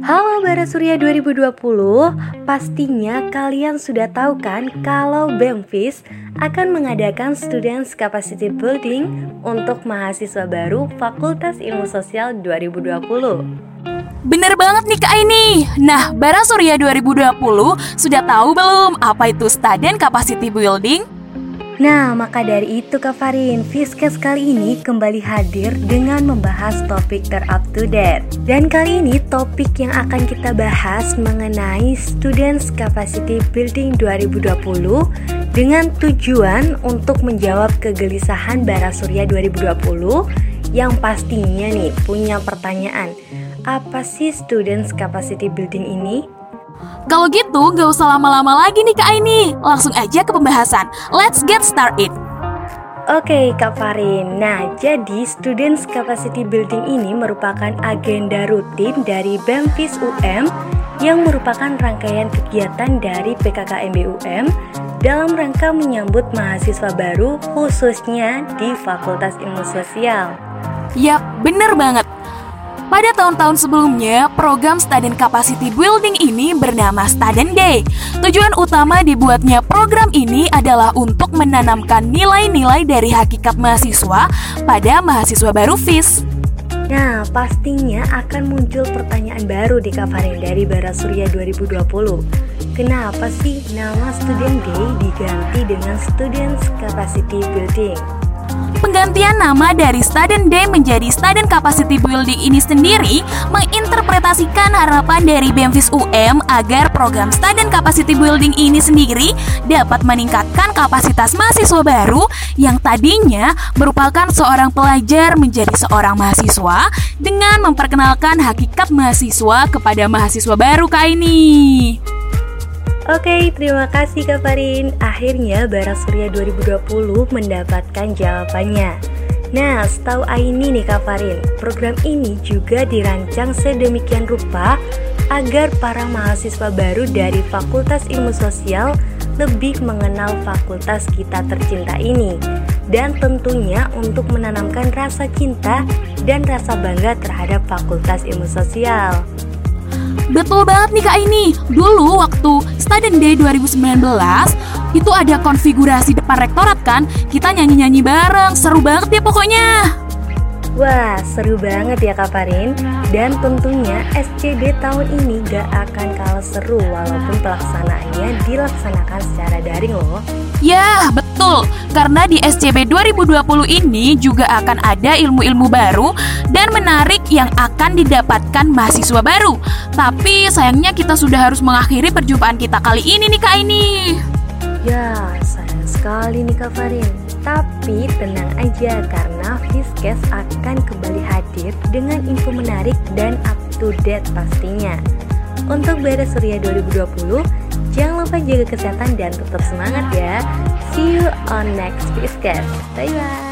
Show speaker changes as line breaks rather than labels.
Halo Bara Surya 2020, pastinya kalian sudah tahu kan kalau BEMFIS akan mengadakan Students Capacity Building untuk mahasiswa baru Fakultas Ilmu Sosial 2020.
Bener banget nih Kak ini. Nah, Bara Surya 2020 sudah tahu belum apa itu Student Capacity Building?
Nah, maka dari itu Kak Farin, Fiskes kali ini kembali hadir dengan membahas topik ter-up to date. Dan kali ini topik yang akan kita bahas mengenai Students Capacity Building 2020 dengan tujuan untuk menjawab kegelisahan Bara Surya 2020 yang pastinya nih punya pertanyaan, apa sih Students Capacity Building ini?
Kalau gitu, gak usah lama-lama lagi nih Kak Aini. Langsung aja ke pembahasan. Let's get started.
Oke Kak Farin, nah jadi Students Capacity Building ini merupakan agenda rutin dari BEMFIS UM yang merupakan rangkaian kegiatan dari PKKMB UM dalam rangka menyambut mahasiswa baru khususnya di Fakultas Ilmu Sosial.
Yap, bener banget. Pada tahun-tahun sebelumnya, program Student Capacity Building ini bernama Student Day. Tujuan utama dibuatnya program ini adalah untuk menanamkan nilai-nilai dari hakikat mahasiswa pada mahasiswa baru FIS.
Nah, pastinya akan muncul pertanyaan baru di Kafarin dari Bara Surya 2020. Kenapa sih nama Student Day diganti dengan Students Capacity Building?
Penggantian nama dari Student Day menjadi Student Capacity Building ini sendiri menginterpretasikan harapan dari BEMFIS UM agar program Student Capacity Building ini sendiri dapat meningkatkan kapasitas mahasiswa baru yang tadinya merupakan seorang pelajar menjadi seorang mahasiswa dengan memperkenalkan hakikat mahasiswa kepada mahasiswa baru kali ini.
Oke, terima kasih Kak Farin. Akhirnya Bara Surya 2020 mendapatkan jawabannya. Nah, setahu Aini nih Kak Farin, program ini juga dirancang sedemikian rupa agar para mahasiswa baru dari Fakultas Ilmu Sosial lebih mengenal fakultas kita tercinta ini dan tentunya untuk menanamkan rasa cinta dan rasa bangga terhadap Fakultas Ilmu Sosial.
Betul banget nih Kak ini. Dulu waktu Student Day 2019 itu ada konfigurasi depan rektorat kan. Kita nyanyi-nyanyi bareng. Seru banget ya pokoknya.
Wah, seru banget ya Kak Farin. Dan tentunya SCB tahun ini gak akan kalah seru walaupun pelaksanaannya dilaksanakan secara daring loh.
Ya, betul. Karena di SCB 2020 ini juga akan ada ilmu-ilmu baru dan menarik yang akan didapatkan mahasiswa baru. Tapi sayangnya kita sudah harus mengakhiri perjumpaan kita kali ini nih Kak ini.
Ya, sayang sekali nih Kak Farin. Tapi tenang aja karena Fiskes akan kembali hadir dengan info menarik dan up to date pastinya. Untuk Bara Surya 2020, jangan lupa jaga kesehatan dan tetap semangat ya. See you on next Fiskes. Bye bye.